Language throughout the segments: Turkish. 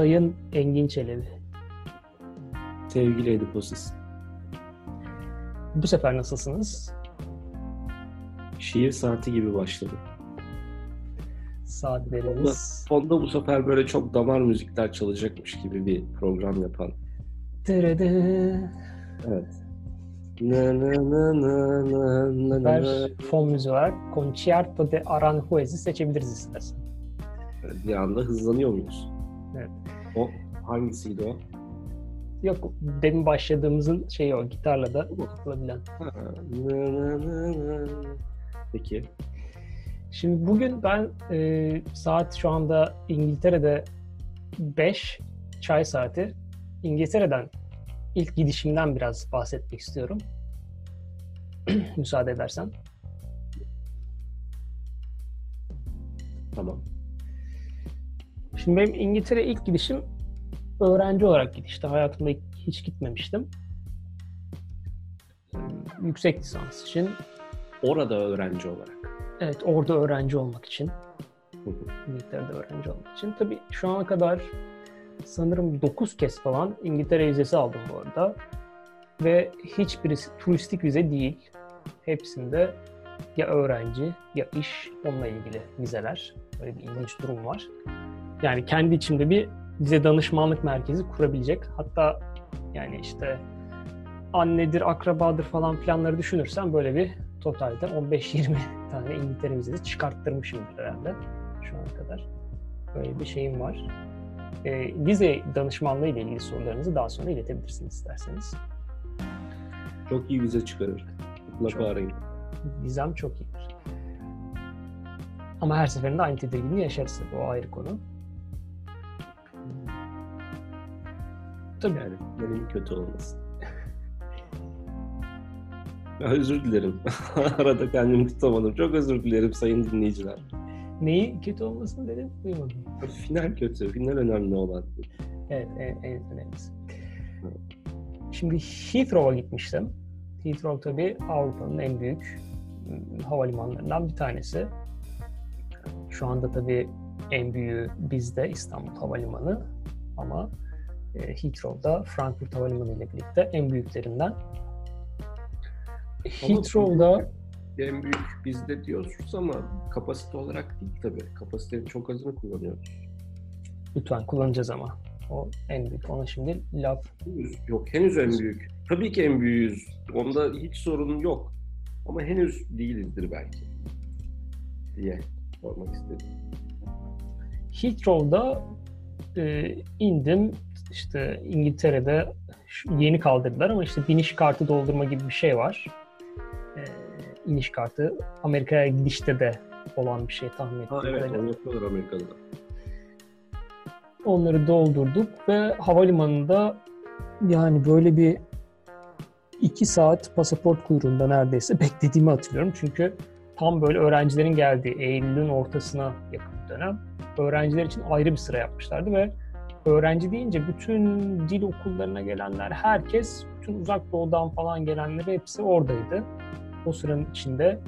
Sayın Engin Çelebi. Sevgili Ediposis. Bu sefer nasılsınız? Şiir saati gibi başladı. Saatlerimiz... Fonda bu sefer böyle çok damar müzikler çalacakmış gibi bir program yapan. Dırıdı. Evet. Na na na na na na na. fon müziği olarak Concierto de Aranjuez'i seçebiliriz istersen. Bir anda hızlanıyor muyuz? Evet. O hangisiydi o? Yok demin başladığımızın şeyi o gitarla da yapılabilen. Peki. Şimdi bugün ben e, saat şu anda İngiltere'de 5 çay saati. İngiltere'den ilk gidişimden biraz bahsetmek istiyorum. Müsaade edersen. Tamam. Şimdi benim İngiltere ilk gidişim öğrenci olarak gidişti. Hayatımda hiç gitmemiştim. Yüksek lisans için. Orada öğrenci olarak. Evet orada öğrenci olmak için. İngiltere'de öğrenci olmak için. Tabii şu ana kadar sanırım 9 kez falan İngiltere vizesi aldım bu arada. Ve hiçbirisi turistik vize değil. Hepsinde ya öğrenci ya iş onunla ilgili vizeler. Böyle bir ilginç durum var. Yani kendi içimde bir vize danışmanlık merkezi kurabilecek. Hatta yani işte annedir, akrabadır falan planları düşünürsem böyle bir totalde 15-20 tane İngiltere vizesi çıkarttırmışımdır herhalde şu ana kadar. Böyle bir şeyim var. E, vize danışmanlığı ile ilgili sorularınızı daha sonra iletebilirsiniz isterseniz. Çok iyi vize çıkarır. Mutlaka Çok. arayın. Vizem çok iyidir. Ama her seferinde aynı tedirginliği yaşarız o ayrı konu. Tabii Yani benim kötü olmasın. Özür dilerim. Arada kendimi tutamadım. Çok özür dilerim sayın dinleyiciler. neyi kötü olmasın dedim duymadım. Final kötü. Final önemli olan. Evet en, en önemlisi. Şimdi Heathrow'a gitmiştim. Heathrow tabii Avrupa'nın en büyük ım, havalimanlarından bir tanesi. Şu anda tabii en büyüğü bizde İstanbul Havalimanı ama e, Heathrow'da Frankfurt Havalimanı ile birlikte en büyüklerinden. Heathrow'da En büyük bizde diyoruz ama kapasite olarak değil tabii. Kapasitenin çok azını kullanıyoruz. lütfen kullanacağız ama o en büyük. Ona şimdi laf yok. Henüz en büyük. Tabii ki en büyüğüz. Onda hiç sorun yok. Ama henüz değilizdir belki. Diye sormak istedim. Heathrow'da e, indim. İşte İngiltere'de yeni kaldırdılar ama işte biniş kartı doldurma gibi bir şey var. E, iniş kartı Amerika'ya gidişte de olan bir şey tahmin ettiğim Ha evet onu yapıyorlar Amerika'da. da. Onları doldurduk ve havalimanında yani böyle bir iki saat pasaport kuyruğunda neredeyse beklediğimi hatırlıyorum. Çünkü tam böyle öğrencilerin geldiği Eylül'ün ortasına yakın bir dönem. Öğrenciler için ayrı bir sıra yapmışlardı ve öğrenci deyince bütün dil okullarına gelenler, herkes, bütün uzak doğudan falan gelenler hepsi oradaydı. O sıranın içinde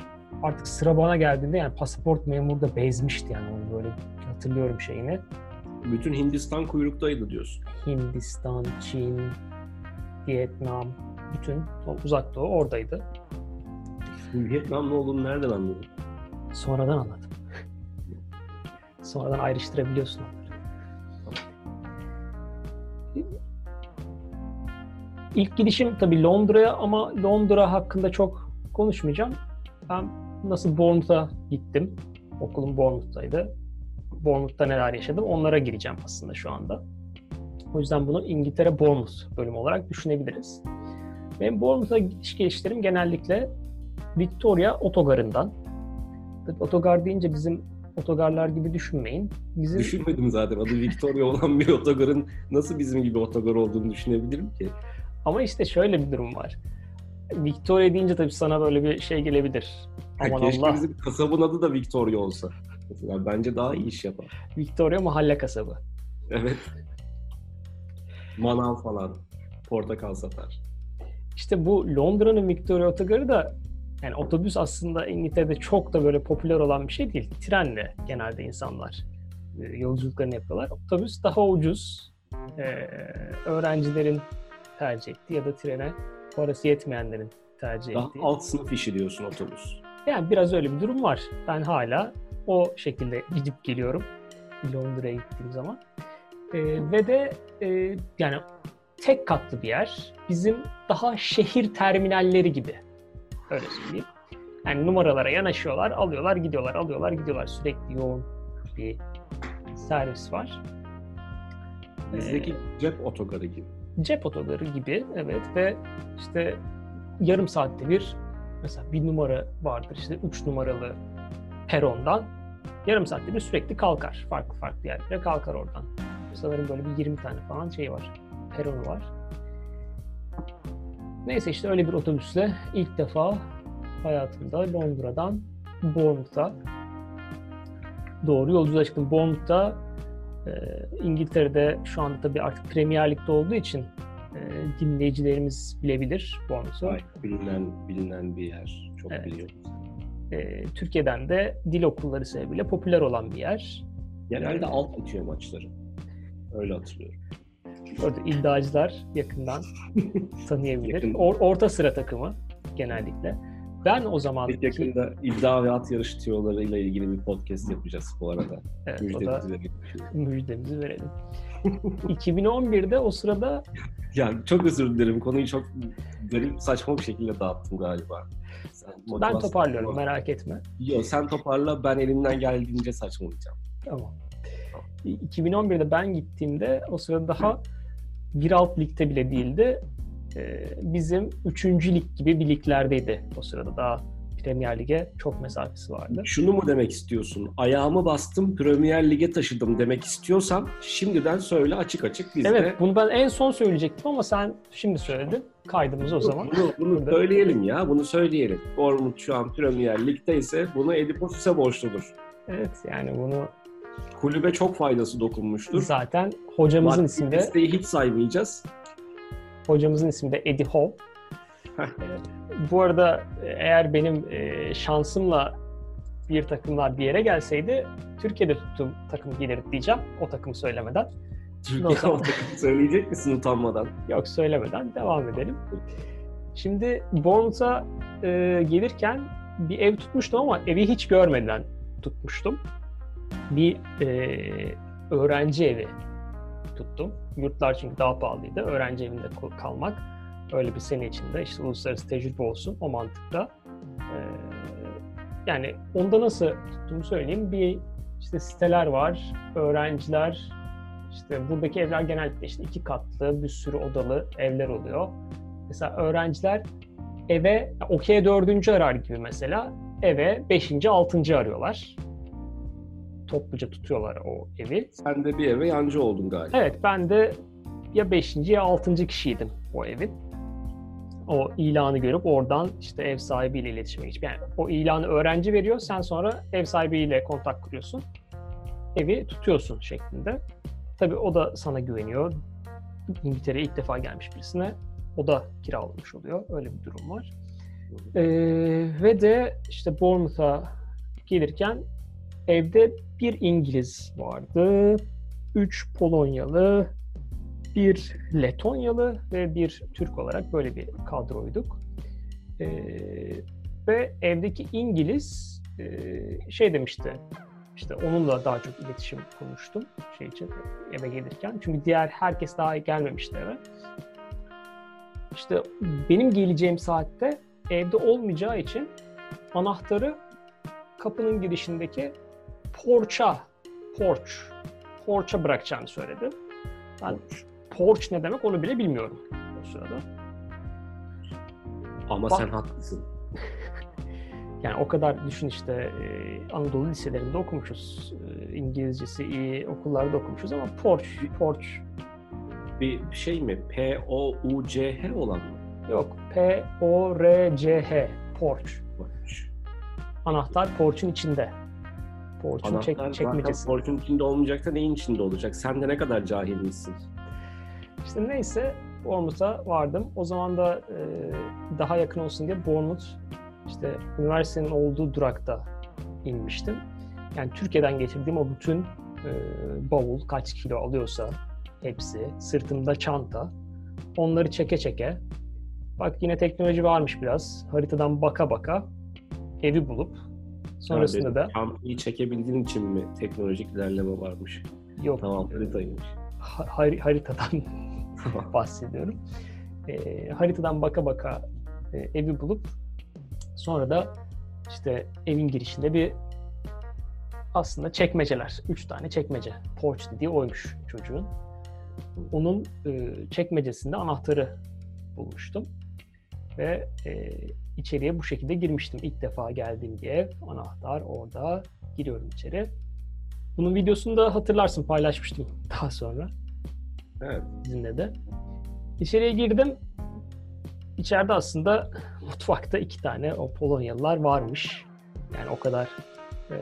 artık sıra bana geldiğinde yani pasaport memuru da bezmişti yani onu böyle hatırlıyorum şeyini. Bütün Hindistan kuyruktaydı diyorsun. Hindistan, Çin, Vietnam, bütün uzak doğu oradaydı. Vietnamlı olduğunu nereden anladın? Sonradan anladım. Sonradan ayrıştırabiliyorsun onları. İlk gidişim tabii Londra'ya ama Londra hakkında çok konuşmayacağım. Ben nasıl Bournemouth'a gittim. Okulum Bournemouth'taydı. Bournemouth'ta neler yaşadım onlara gireceğim aslında şu anda. O yüzden bunu İngiltere Bournemouth bölümü olarak düşünebiliriz. Benim Bournemouth'a gidiş gelişlerim genellikle Victoria otogarından. Otogar deyince bizim otogarlar gibi düşünmeyin. Bizim Düşünmedim zaten. Adı Victoria olan bir otogarın nasıl bizim gibi otogar olduğunu düşünebilirim ki? ama işte şöyle bir durum var. Victoria deyince tabii sana böyle bir şey gelebilir. Aman keşke Allah. bizim kasabın adı da Victoria olsa. Mesela bence daha iyi iş yapar. Victoria mahalle kasabı. Evet. Manav falan. Portakal satar. İşte bu Londra'nın Victoria otogarı da yani otobüs aslında İngiltere'de çok da böyle popüler olan bir şey değil. Trenle genelde insanlar e, yolculuklarını yapıyorlar. Otobüs daha ucuz. E, öğrencilerin tercih ettiği ya da trene parası yetmeyenlerin tercih Daha ettiği. alt sınıf işi diyorsun otobüs. Yani biraz öyle bir durum var. Ben hala o şekilde gidip geliyorum Londra'ya gittiğim zaman. Ee, ve de e, yani tek katlı bir yer. Bizim daha şehir terminalleri gibi. Öyle söyleyeyim. Yani numaralara yanaşıyorlar, alıyorlar, gidiyorlar, alıyorlar, gidiyorlar. Sürekli yoğun bir servis var. Bizdeki cep otogarı gibi. cep otogarı gibi evet ve işte yarım saatte bir mesela bir numara vardır işte 3 numaralı perondan yarım saatte bir sürekli kalkar. Farklı farklı yerlere kalkar oradan. Sanırım böyle bir 20 tane falan şey var. Peronu var. Neyse işte öyle bir otobüsle ilk defa hayatımda Londra'dan Bournemouth'a doğru yolculuğa çıktım. Bournemouth'ta e, İngiltere'de şu anda tabii artık Premier Lig'de olduğu için e, dinleyicilerimiz bilebilir Bournemouth'u. Bilinen, bilinen bir yer. Çok Evet. biliyorum. E, Türkiye'den de dil okulları sebebiyle popüler olan bir yer. Genelde alt bitiyor maçları. Öyle hatırlıyorum. Orada iddiacılar yakından tanıyabilir. Yakın. Or- orta sıra takımı genellikle. Ben o zaman Bir yakında iddia ve at yarışı tüyolarıyla ilgili bir podcast yapacağız bu arada. evet, Müjdemizi verelim. müjdemizi verelim. 2011'de o sırada Ya çok özür dilerim. Konuyu çok garip, saçma bir şekilde dağıttım galiba. Sen ben toparlıyorum merak etme. Yok sen toparla ben elimden geldiğince saçmalayacağım. Tamam. 2011'de ben gittiğimde o sırada daha bir alt ligde bile değildi. Ee, bizim 3. lig gibi bir liglerdeydi o sırada. Daha Premier Lig'e çok mesafesi vardı. Şunu mu demek istiyorsun? Ayağımı bastım, Premier Lig'e taşıdım demek istiyorsan şimdiden söyle açık açık biz Evet, de bunu ben en son söyleyecektim ama sen şimdi söyledin. Kaydımız o zaman. bunu, bunu Burada. söyleyelim ya, bunu söyleyelim. Bournemouth şu an Premier Lig'de ise bunu Edipos'e borçludur. Evet, yani bunu Kulübe çok faydası dokunmuştur. zaten hocamızın Maddi ismi de desteği hiç saymayacağız. hocamızın ismi de Eddie. Heh. Ee, Bu arada e, eğer benim e, şansımla bir takımlar bir yere gelseydi Türkiye'de tuttuğum takım gelirdi diyeceğim. O takımı söylemeden. Türkiye zaman- takımı söyleyecek misin utanmadan? Yok söylemeden devam edelim. Şimdi Bournemouth'a e, gelirken bir ev tutmuştum ama evi hiç görmeden tutmuştum. Bir e, öğrenci evi tuttum. Yurtlar çünkü daha pahalıydı. Öğrenci evinde kal- kalmak öyle bir sene içinde işte uluslararası tecrübe olsun o mantıkta. E, yani onda nasıl tuttuğumu söyleyeyim. Bir işte siteler var, öğrenciler işte buradaki evler genellikle işte iki katlı, bir sürü odalı evler oluyor. Mesela öğrenciler eve, okey dördüncü arar gibi mesela, eve beşinci, altıncı arıyorlar. Topluca tutuyorlar o evi. Sen de bir eve yancı oldun galiba. Evet, ben de ya beşinci ya altıncı kişiydim o evin. O ilanı görüp oradan işte ev sahibiyle iletişime geçip yani o ilanı öğrenci veriyor, sen sonra ev sahibiyle kontak kuruyorsun. Evi tutuyorsun şeklinde. Tabii o da sana güveniyor. İngiltere'ye ilk defa gelmiş birisine o da kiralamış oluyor. Öyle bir durum var. Ee, ve de işte Bournemouth'a gelirken evde bir İngiliz vardı, üç Polonyalı, bir Letonyalı ve bir Türk olarak böyle bir kadroyduk. Ee, ve evdeki İngiliz e, şey demişti, işte onunla daha çok iletişim kurmuştum şey için eve gelirken. Çünkü diğer herkes daha gelmemişti eve. İşte benim geleceğim saatte evde olmayacağı için anahtarı kapının girişindeki porça, porch, porça bırakacağını söyledi. Ben porch ne demek onu bile bilmiyorum o sırada. Ama Bak- sen haklısın. Yani o kadar düşün işte e, Anadolu liselerinde okumuşuz. E, İngilizcesi iyi okullarda okumuşuz ama porch, porch Bir şey mi? P-O-U-C-H olan mı? yok. P-O-R-C-H, porch. Anahtar porch'un içinde. Porch'un çek, çekmecesi. porçun içinde olmayacak da neyin içinde olacak? Sen de ne kadar cahilmişsin. İşte neyse Bournemouth'a vardım. O zaman da e, daha yakın olsun diye Bournemouth işte üniversitenin olduğu durakta inmiştim. Yani Türkiye'den getirdiğim o bütün e, bavul kaç kilo alıyorsa hepsi, sırtımda çanta. Onları çeke çeke. Bak yine teknoloji varmış biraz. Haritadan baka baka evi bulup sonrasında Yani da Çantayı çekebildiğin için mi teknolojik ilerleme varmış? yok Tamam haritaymış. ha- har- haritadan bahsediyorum. E, haritadan baka baka e, evi bulup sonra da işte evin girişinde bir aslında çekmeceler. Üç tane çekmece. Porch dediği oymuş çocuğun. Onun e, çekmecesinde anahtarı bulmuştum. Ve e, içeriye bu şekilde girmiştim. İlk defa geldiğim bir ev. Anahtar orada. Giriyorum içeri. Bunun videosunu da hatırlarsın paylaşmıştım daha sonra evet. sizinle de. İçeriye girdim. İçeride aslında mutfakta iki tane o Polonyalılar varmış. Yani o kadar e,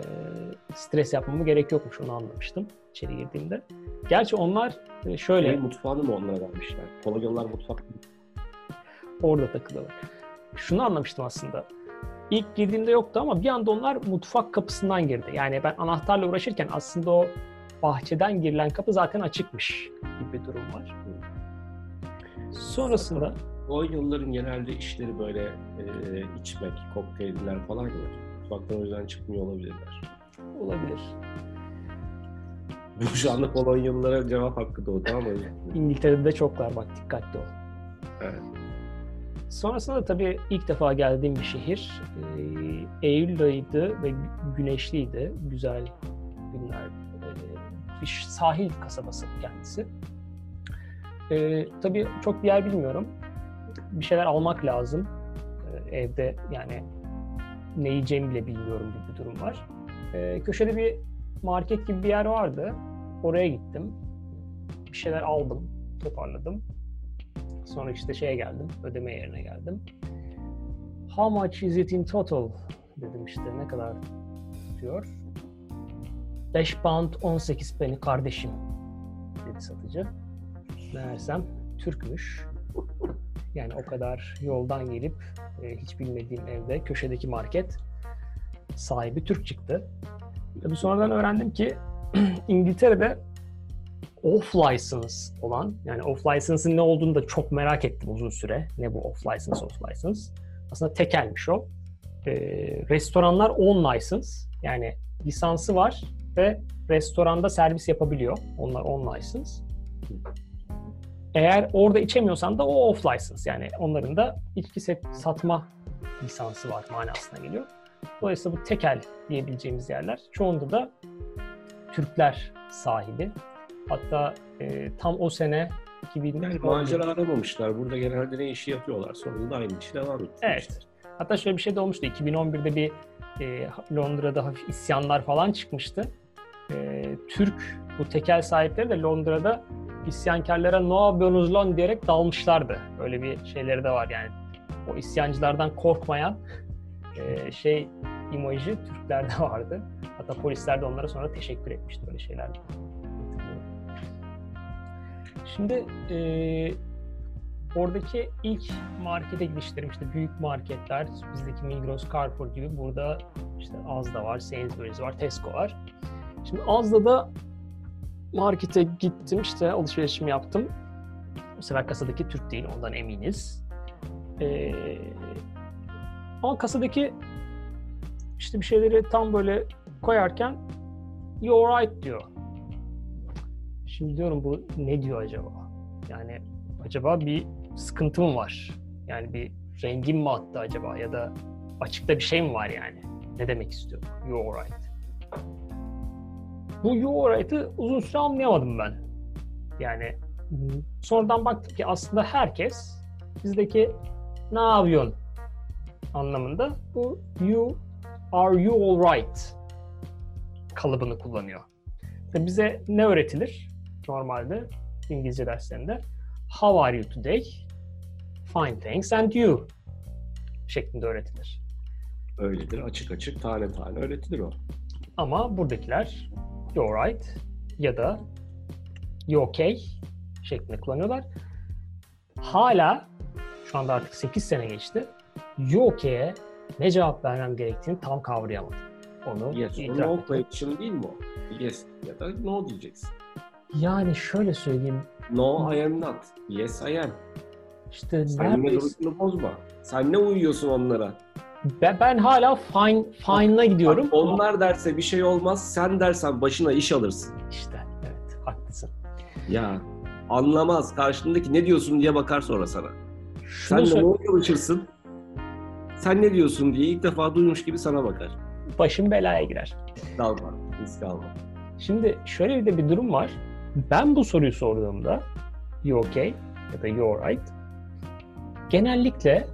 stres yapmama gerek yokmuş onu anlamıştım içeri girdiğimde. Gerçi onlar e, şöyle Ev mutfağını mı onlara vermişler? Polonyalılar mutfak orada takılıyorlar. Şunu anlamıştım aslında. İlk girdiğimde yoktu ama bir anda onlar mutfak kapısından girdi. Yani ben anahtarla uğraşırken aslında o bahçeden girilen kapı zaten açıkmış gibi bir durum var. Sonrasında Polonyalıların genelde işleri böyle e, içmek, kokteyller falan ya. Mutfaktan o yüzden çıkmıyor olabilirler. olabilir. Bu şu anda Polonyalılara cevap hakkı doğdu ama İngiltere'de de çoklar bak dikkatli ol. evet. Sonrasında da tabii ilk defa geldiğim bir şehir. Ee, Eylül ayıydı ve güneşliydi. Güzel günler. Ee, bir sahil kasabası kendisi. Ee, tabii çok bir yer bilmiyorum. Bir şeyler almak lazım. Ee, evde yani ne yiyeceğimi bile bilmiyorum gibi bir durum var. Köşede bir market gibi bir yer vardı. Oraya gittim. Bir şeyler aldım, toparladım. Sonra işte şeye geldim, ödeme yerine geldim. How much is it in total? Dedim işte ne kadar diyor. 5 pound 18 penny kardeşim dedi satıcı. Meğersem Türkmüş. Yani o kadar yoldan gelip e, hiç bilmediğim evde köşedeki market sahibi Türk çıktı. Tabii sonradan öğrendim ki İngiltere'de off license olan yani off license'ın ne olduğunu da çok merak ettim uzun süre. Ne bu off license, off license? Aslında tekelmiş o. Ee, restoranlar on license yani lisansı var ve restoranda servis yapabiliyor. Onlar on license. Eğer orada içemiyorsan da o off license yani onların da içki satma lisansı var manasına geliyor. Dolayısıyla bu tekel diyebileceğimiz yerler. Çoğunda da Türkler sahibi. Hatta e, tam o sene 2000 Yani macera aramamışlar. Burada genelde ne işi yapıyorlar. Sonunda aynı işi devam ettirmişler. Evet. Hatta şöyle bir şey de olmuştu. 2011'de bir e, Londra'da hafif isyanlar falan çıkmıştı. E, Türk bu tekel sahipleri de Londra'da isyankarlara ne yapıyorsunuz lan diyerek dalmışlardı. Öyle bir şeyleri de var yani. O isyancılardan korkmayan e, şey imajı Türklerde vardı. Hatta polisler de onlara sonra teşekkür etmişti öyle şeyler. Şimdi e, oradaki ilk markete gidişlerim işte büyük marketler, bizdeki Migros, Carrefour gibi burada işte Asda var, Sainsbury's var, Tesco var. Şimdi Asda da markete gittim işte alışverişimi yaptım. Bu sefer kasadaki Türk değil ondan eminiz. Ee, ama kasadaki işte bir şeyleri tam böyle koyarken you alright diyor. Şimdi diyorum bu ne diyor acaba? Yani acaba bir sıkıntı mı var? Yani bir rengim mi attı acaba ya da açıkta bir şey mi var yani? Ne demek istiyor? You alright. Bu you alright'ı uzun süre anlayamadım ben. Yani sonradan baktım ki aslında herkes bizdeki ne yapıyorsun anlamında bu you are you alright kalıbını kullanıyor. Bize ne öğretilir normalde İngilizce derslerinde? How are you today? Fine thanks and you şeklinde öğretilir. Öyledir. Açık açık tane tane öğretilir o. Ama buradakiler you alright ya da you okay şeklinde kullanıyorlar. Hala şu anda artık 8 sene geçti. You okay'e ne cevap vermem gerektiğini tam kavrayamadım. Onu Yes itiraf no question değil mi o? Yes ya da no diyeceksin. Yani şöyle söyleyeyim. No I am not. Yes I am. İşte Sen neredeyse duruşunu bozma. Sen ne uyuyorsun onlara? ben, ben hala fine fine'a gidiyorum. Bak, onlar derse bir şey olmaz. Sen dersen başına iş alırsın. İşte evet haklısın. Ya anlamaz. Karşındaki ne diyorsun diye bakar sonra sana. Şunu Sen de ne çalışırsın? Sen ne diyorsun diye ilk defa duymuş gibi sana bakar. başım belaya girer. Dalma. Risk alma. Şimdi şöyle bir de bir durum var. Ben bu soruyu sorduğumda you okay ya da you alright genellikle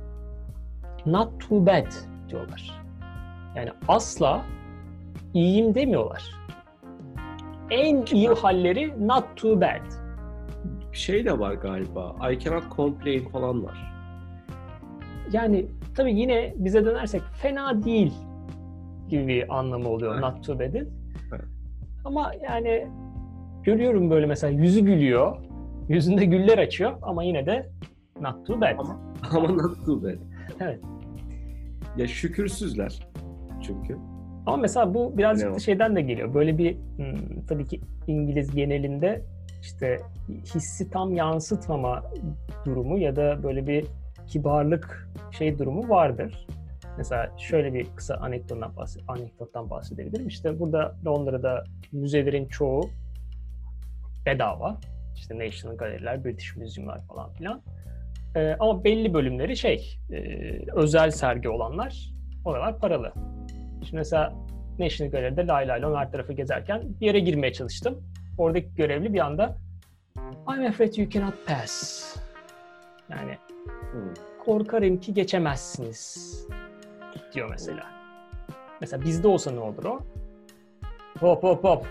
not too bad diyorlar. Yani asla iyiyim demiyorlar. En iyi halleri not too bad. Bir şey de var galiba. I cannot complain falan var. Yani tabii yine bize dönersek fena değil gibi bir anlamı oluyor Evet. not too bad'in. Evet. Ama yani görüyorum böyle mesela yüzü gülüyor. Yüzünde güller açıyor ama yine de not too bad. Ama- Ama not too bad. Evet. Ya şükürsüzler. Çünkü. Ama mesela bu birazcık da şeyden de geliyor. Böyle bir hmm, tabii ki İngiliz genelinde işte hissi tam yansıtmama durumu ya da böyle bir kibarlık şey durumu vardır. Mesela şöyle bir kısa anekdottan, bahs- anekdottan bahsedebilirim. İşte burada Londra'da müzelerin çoğu bedava. İşte National Gallery'ler, British Museum'lar falan filan. Ee, ama belli bölümleri şey, e, özel sergi olanlar, oralar paralı. Şimdi mesela National Gallery'de lay lay lom her tarafı gezerken bir yere girmeye çalıştım. Oradaki görevli bir anda I'm afraid you cannot pass. Yani Hı. korkarım ki geçemezsiniz diyor mesela. Mesela bizde olsa ne olur o? Hop hop hop.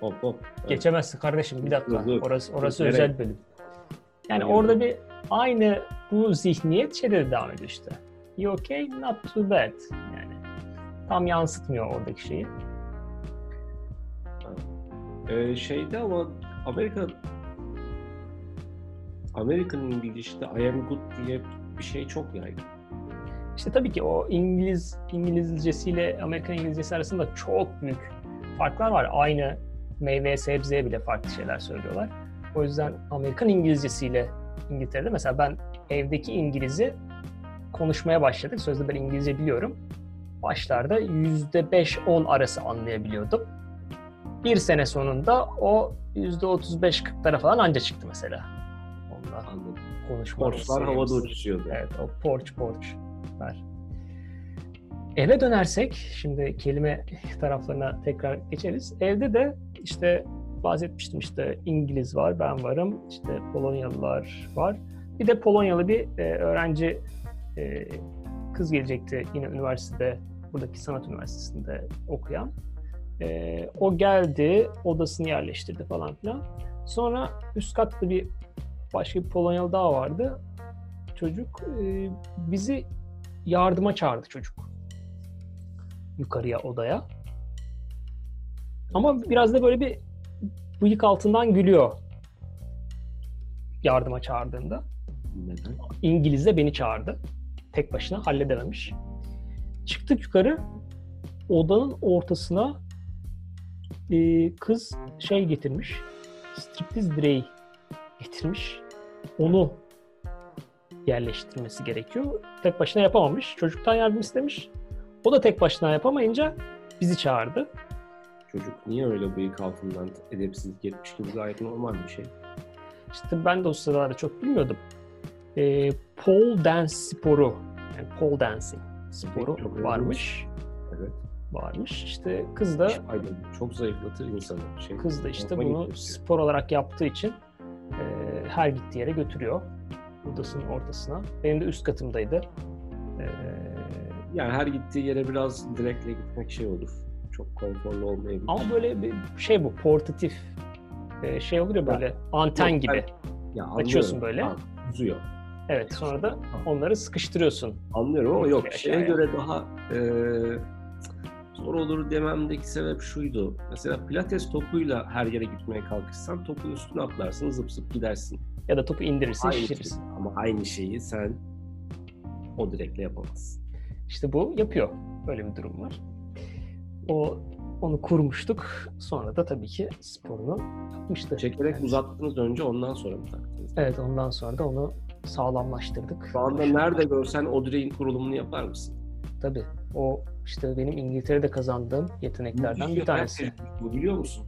Hop hop. Evet. Geçemezsin kardeşim bir dakika. Dur, dur. Orası orası Nereye? özel bölüm. Yani Nereye? orada bir aynı bu zihniyet şeyde de devam ediyor işte. You okay? Not too bad. Yani tam yansıtmıyor oradaki şeyi. Ee, şeyde ama Amerika Amerikan İngilizce'de I am good diye bir şey çok yaygın. İşte tabii ki o İngiliz İngilizcesiyle Amerikan İngilizcesi arasında çok büyük farklar var. Aynı meyve sebzeye bile farklı şeyler söylüyorlar. O yüzden Amerikan İngilizcesiyle İngiltere'de mesela ben evdeki İngiliz'i konuşmaya başladık. Sözde ben İngilizce biliyorum. Başlarda %5-10 arası anlayabiliyordum. Bir sene sonunda o %35-40'lara falan anca çıktı mesela. Anladım. konuşma Borçlar havada uçuşuyordu. Evet o porç porç var. Eve dönersek şimdi kelime taraflarına tekrar geçeriz. Evde de işte bahsetmiştim işte İngiliz var, ben varım, işte Polonyalılar var. Bir de Polonyalı bir e, öğrenci e, kız gelecekti yine üniversitede, buradaki sanat üniversitesinde okuyan. E, o geldi, odasını yerleştirdi falan filan. Sonra üst katta bir başka bir Polonyalı daha vardı çocuk e, bizi yardıma çağırdı çocuk. Yukarıya odaya. Ama biraz da böyle bir bıyık altından gülüyor yardıma çağırdığında. Neden? İngiliz de beni çağırdı. Tek başına halledememiş. Çıktık yukarı. Odanın ortasına e, kız şey getirmiş. Striptiz direği getirmiş. Onu yerleştirmesi gerekiyor. Tek başına yapamamış. Çocuktan yardım istemiş. O da tek başına yapamayınca bizi çağırdı. Çocuk niye öyle bıyık altından edepsizlik etmiş gibi gayet normal bir şey. İşte ben de o sıralarda çok bilmiyordum. Ee, pole dance sporu, yani pole dancing sporu Çok varmış. Evet. Varmış. İşte kız da Aynen. Çok zayıflatır insanı. Şey, kız da işte bunu gidiyor. spor olarak yaptığı için e, her gittiği yere götürüyor. Odasının ortasına. Benim de üst katımdaydı. Ee, Yani her gittiği yere biraz direkle gitmek şey olur. Çok konforlu olmayabilir. ama böyle bir şey bu portatif e, şey olur ya böyle anten Yok, gibi. Ya Açıyorsun böyle. Ha, uzuyor. Evet sonra da onları sıkıştırıyorsun. Anlıyorum ama yok. Şeye göre daha e, zor olur dememdeki sebep şuydu. Mesela pilates topuyla her yere gitmeye kalkışsan topun üstüne atlarsın zıp zıp gidersin. Ya da topu indirirsin, Aynı şişirirsin. şey. Ama aynı şeyi sen o direkle yapamazsın. İşte bu yapıyor. Böyle bir durum var. o onu kurmuştuk. Sonra da tabii ki sporunu yapmıştı. Çekerek Yani- uzattınız önce ondan sonra mı taktınız? Evet ondan sonra da onu sağlamlaştırdık. Şu anda nerede görsen o direğin kurulumunu yapar mısın? Tabii. O işte benim İngiltere'de kazandığım yeteneklerden Müthiş bir tanesi. Bu biliyor musun?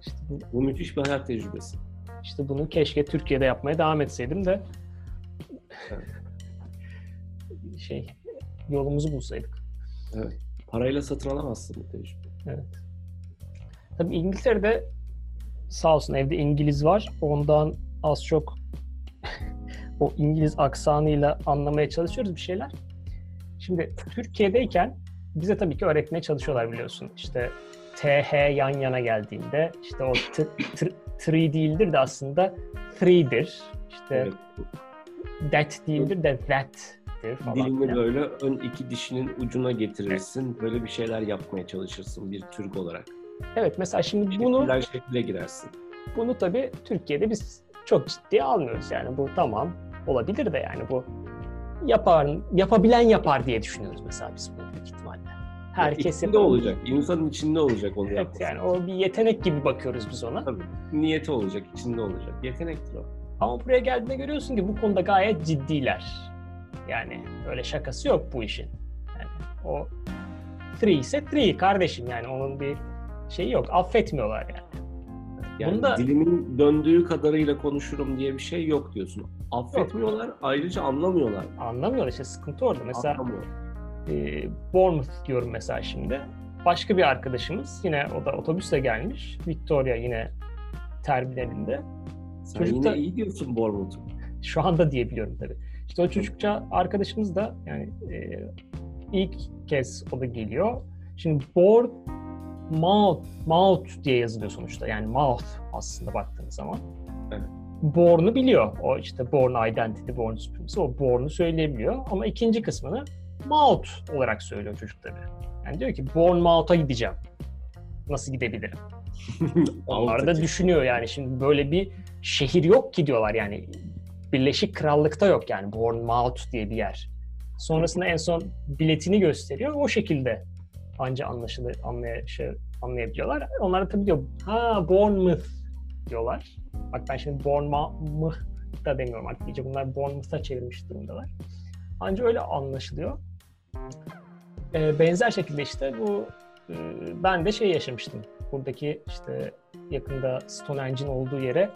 İşte, bu, Bu müthiş bir hayat tecrübesi. işte bunu keşke Türkiye'de yapmaya devam etseydim de şey yolumuzu bulsaydık. Evet. Parayla satın alamazsın bu tecrübe. Evet. Tabii İngiltere'de sağ olsun evde İngiliz var. Ondan az çok o İngiliz aksanıyla anlamaya çalışıyoruz bir şeyler. Şimdi Türkiye'deyken bize tabii ki öğretmeye çalışıyorlar biliyorsun. İşte TH yan yana geldiğinde işte o t, t, three değildir de aslında three'dir. İşte Evet. that değildir de falan. Dilini böyle ön iki dişinin ucuna getirirsin. Böyle bir şeyler yapmaya çalışırsın bir Türk olarak. Evet mesela şimdi bunu Şekiller şekile girersin. Bunu tabii Türkiye'de biz çok ciddiye almıyoruz yani bu tamam olabilir de yani bu yapar yapabilen yapar diye düşünüyoruz mesela biz bunu büyük ihtimalle. Herkes içinde yapar. olacak. İnsanın içinde olacak onu Evet yapması. yani o bir yetenek gibi bakıyoruz biz ona. Tabii. Niyeti olacak, içinde olacak. Yetenektir o. Ama buraya geldiğinde görüyorsun ki bu konuda gayet ciddiler. Yani öyle şakası yok bu işin. Yani o three ise three kardeşim yani onun bir şeyi yok. Affetmiyorlar yani. Yani Bunda- dilimin döndüğü kadarıyla konuşurum diye bir şey yok diyorsun. Affetmiyorlar, ayrıca anlamıyorlar. Anlamıyorlar işte sıkıntı orada. Mesela e, Bournemouth diyorum mesela şimdi. Başka bir arkadaşımız yine o da otobüsle gelmiş. Victoria yine terminalinde. Sen çocuk yine da- iyi diyorsun Bournemouth. Şu anda diyebiliyorum tabii. İşte o çocukça arkadaşımız da yani e, ilk kez o da geliyor. Şimdi Bourne Mouth, Mouth diye yazılıyor sonuçta. Yani mouth aslında baktığınız zaman. Evet. Bourne'u biliyor. O işte Bourne Identity, Bourne Supremacy. O Bourne'u söyleyebiliyor. Ama ikinci kısmını Mouth olarak söylüyor çocuk tabii. Yani diyor ki Bournemouth'a gideceğim. Nasıl gidebilirim? Onlar da düşünüyor yani şimdi böyle bir şehir yok ki diyorlar yani. Birleşik Krallık'ta yok yani Bournemouth diye bir yer. Sonrasında en son biletini gösteriyor. O şekilde anca anlaşılır, anlay şey, anlayabiliyorlar. Onlar da tabii diyor ha Bournemouth diyorlar. Bak ben şimdi Bournemouth da demiyorum artık. İyice bunlar Bournemouth'a çevirmiş durumdalar. Anca öyle anlaşılıyor. Ee, benzer şekilde işte bu e, ben de şey yaşamıştım. Buradaki işte yakında Stonehenge'in olduğu yere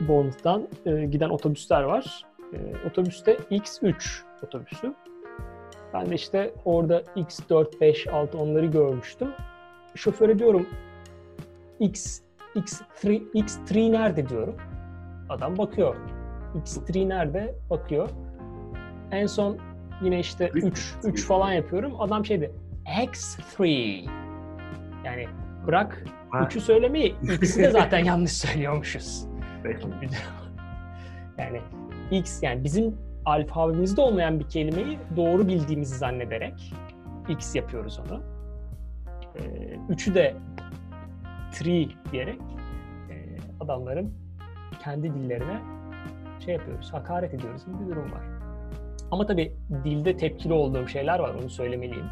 Bournemouth'tan e, giden otobüsler var. E, otobüste X3 otobüsü. Ben de işte orada X4, 5, 6 onları görmüştüm. Şoföre diyorum X, X3, X3 nerede diyorum. Adam bakıyor. X3 nerede? Bakıyor. En son yine işte Üç. 3, 3 falan yapıyorum. Adam şeydi X3. Yani bırak Ha. 3'ü söylemeyi X'i de zaten yanlış söylüyormuşuz. Peki. yani X yani bizim alfabemizde olmayan bir kelimeyi doğru bildiğimizi zannederek X yapıyoruz onu. Ee, üçü de tree diyerek e, adamların kendi dillerine şey yapıyoruz, hakaret ediyoruz gibi bir durum var. Ama tabii dilde tepkili olduğum şeyler var, onu söylemeliyim.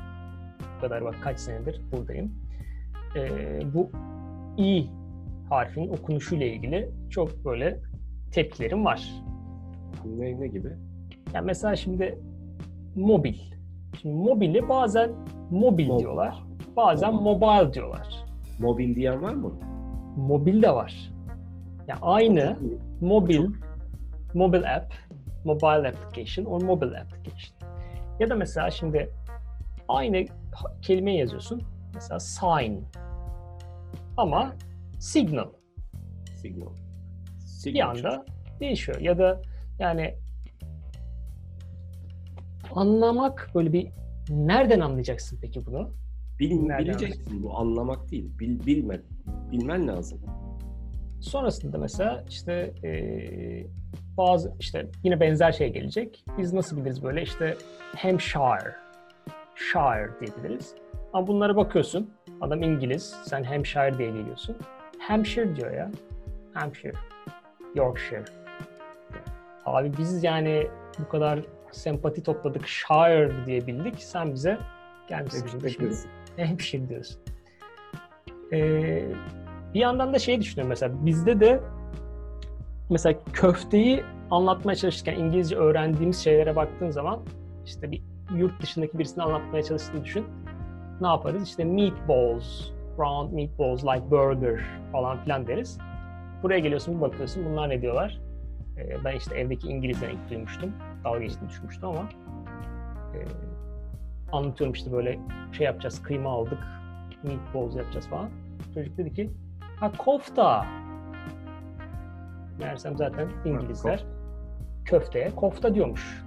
Bu kadar bak kaç senedir buradayım. Ee, bu i harfinin okunuşuyla ilgili çok böyle tepkilerim var. Ne, ne gibi? Yani mesela şimdi mobil. Şimdi mobili bazen mobil Mobil. diyorlar. Bazen mobile diyorlar. Mobil diyen var mı? Mobil de var. Yani aynı mobil, mobile app, mobile application or mobile application. Ya da mesela şimdi aynı kelime yazıyorsun. Mesela sign. Ama signal. Signal. bir Signature. anda değişiyor. Ya da yani anlamak böyle bir nereden anlayacaksın peki bunu? Bil, Nereden bileceksin bu anlamak değil. Bil, bilme, bilmen lazım. Sonrasında mesela işte eee, bazı işte yine benzer şey gelecek. Biz nasıl biliriz böyle işte Hampshire, Shire diyebiliriz. Ama bunlara bakıyorsun. Adam İngiliz, sen Hampshire diye geliyorsun. Hampshire diyor ya. Hampshire, Yorkshire. Abi biz yani bu kadar sempati topladık, Shire diye bildik. Sen bize Gelmişsin. Hemşire diyorsun. Ee, bir yandan da şey düşünüyorum mesela bizde de mesela köfteyi anlatmaya çalışırken İngilizce öğrendiğimiz şeylere baktığın zaman işte bir yurt dışındaki birisini anlatmaya çalıştığını düşün. Ne yaparız? İşte meatballs, round meatballs like burger falan filan deriz. Buraya geliyorsun bir bakıyorsun bunlar ne diyorlar? Ee, ben işte evdeki İngilizden ilk duymuştum. Dalga geçtiğini düşünmüştüm ama e, anlatıyorum işte böyle şey yapacağız, kıyma aldık, meatballs yapacağız falan. Çocuk dedi ki, ha kofta. Meğersem zaten İngilizler köfteye kofta diyormuş.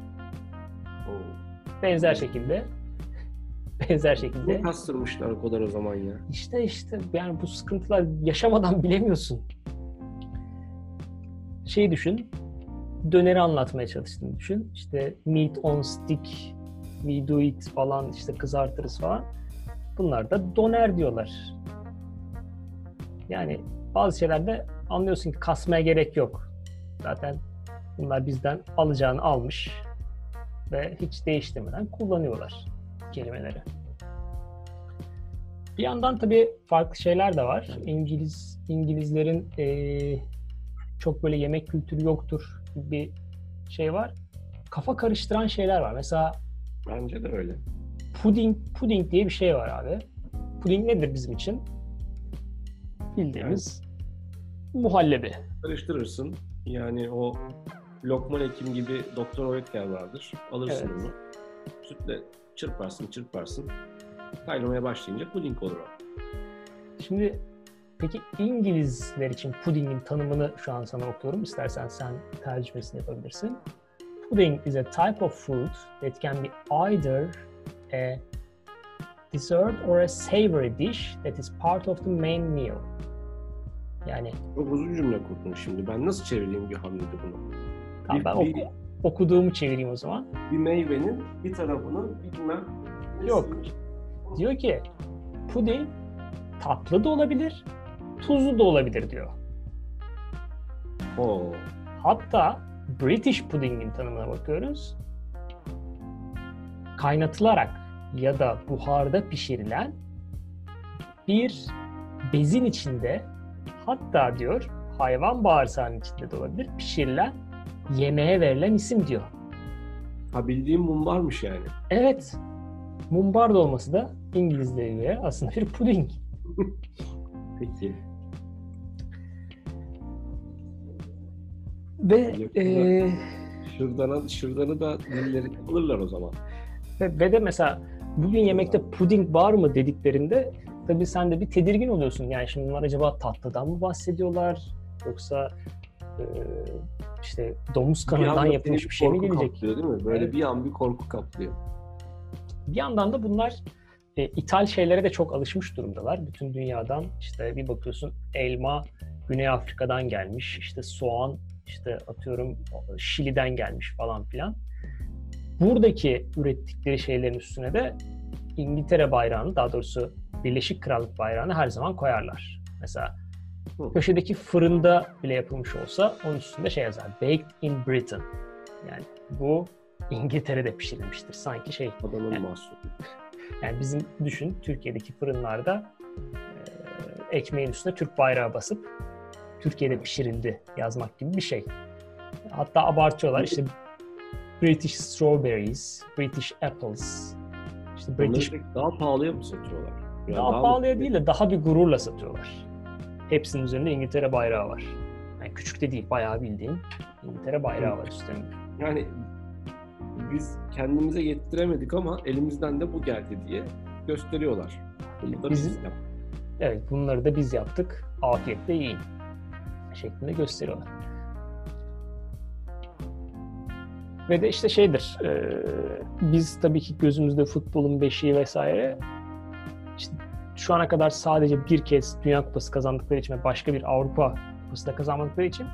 Benzer şekilde benzer şekilde Ne kastırmışlar o kadar o zaman ya. işte işte yani bu sıkıntılar yaşamadan bilemiyorsun. Şey düşün, döneri anlatmaya çalıştığını düşün. İşte meat on stick, we do it falan işte kızartırız falan. Bunlar da doner diyorlar. Yani bazı şeylerde anlıyorsun ki kasmaya gerek yok. Zaten bunlar bizden alacağını almış ve hiç değiştirmeden kullanıyorlar kelimeleri. Bir yandan tabii farklı şeyler de var. İngiliz İngilizlerin eee, çok böyle yemek kültürü yoktur gibi bir şey var. Kafa karıştıran şeyler var. Mesela Bence de öyle. puding puding diye bir şey var abi. Puding nedir bizim için? Bildiğimiz muhallebi. Karıştırırsın. Yani o Lokman Hekim gibi Doktor Oetker vardır. Alırsın Evet. onu. Sütle çırparsın çırparsın. Kaynamaya başlayınca puding olur o. Şimdi peki İngilizler için pudingin tanımını şu an sana okuyorum. İstersen sen tercümesini yapabilirsin. Pudding is a type of fruit that can be either a dessert or a savory dish that is part of the main meal. Yani Çok uzun cümle kurdun şimdi. Ben nasıl çevireyim bir hamlede bunu? tamam, Bir- ben bir- oku- okuduğumu çevireyim o zaman. Bir meyvenin bir tarafını bilmem Yok. Diyor ki puding tatlı da olabilir, tuzlu da olabilir diyor. Oo. Hatta British pudding'in tanımına bakıyoruz. Kaynatılarak ya da buharda pişirilen bir bezin içinde hatta diyor hayvan bağırsağının içinde de olabilir pişirilen yemeğe verilen isim diyor. Ha bildiğim mum varmış yani. Evet mumbar dolması da İngilizlere göre aslında bir puding. Peki. Ve eee Şırdanı, şırdanı da dilleri alırlar o zaman. Ve, ve de mesela bugün yemekte puding var mı dediklerinde tabii sen de bir tedirgin oluyorsun. Yani şimdi bunlar acaba tatlıdan mı bahsediyorlar yoksa e, işte domuz kanından yapılmış bir şey mi gelecek? Kaplıyor, değil mi? Böyle Evet. bir an bir korku kaplıyor. Bir yandan da bunlar e, ithal şeylere de çok alışmış durumdalar. Bütün dünyadan işte bir bakıyorsun elma Güney Afrika'dan gelmiş, işte soğan işte atıyorum Şili'den gelmiş falan filan. Buradaki ürettikleri şeylerin üstüne de İngiltere bayrağını, daha doğrusu Birleşik Krallık bayrağını her zaman koyarlar. Mesela Hı. köşedeki fırında bile yapılmış olsa onun üstünde şey yazar. Baked in Britain. Yani bu İngiltere'de pişirilmiştir. Sanki şey Adamın Yani- mahsulü. yani bizim düşün Türkiye'deki fırınlarda e, ekmeğin üstüne Türk bayrağı basıp Türkiye'de pişirildi yazmak gibi bir şey. Hatta abartıyorlar işte British strawberries, British apples, işte British Onları daha pahalıya mı satıyorlar? Yani daha mı- pahalıya değil de daha bir gururla satıyorlar. Hepsinin üzerinde İngiltere bayrağı var. Yani küçük de değil, bayağı bildiğin İngiltere bayrağı var üstünde. Yani biz kendimize yettiremedik ama elimizden de bu geldi diye gösteriyorlar. Da Bizim- biz yaptık. Evet bunları da biz yaptık. Afiyetle yiyin. Şeklinde gösteriyorlar. Ve de işte şeydir. e, biz tabii ki gözümüzde futbolun beşiği vesaire şu ana kadar sadece bir kez Dünya Kupası kazandıkları için ve başka bir Avrupa Kupası da kazanmadıkları için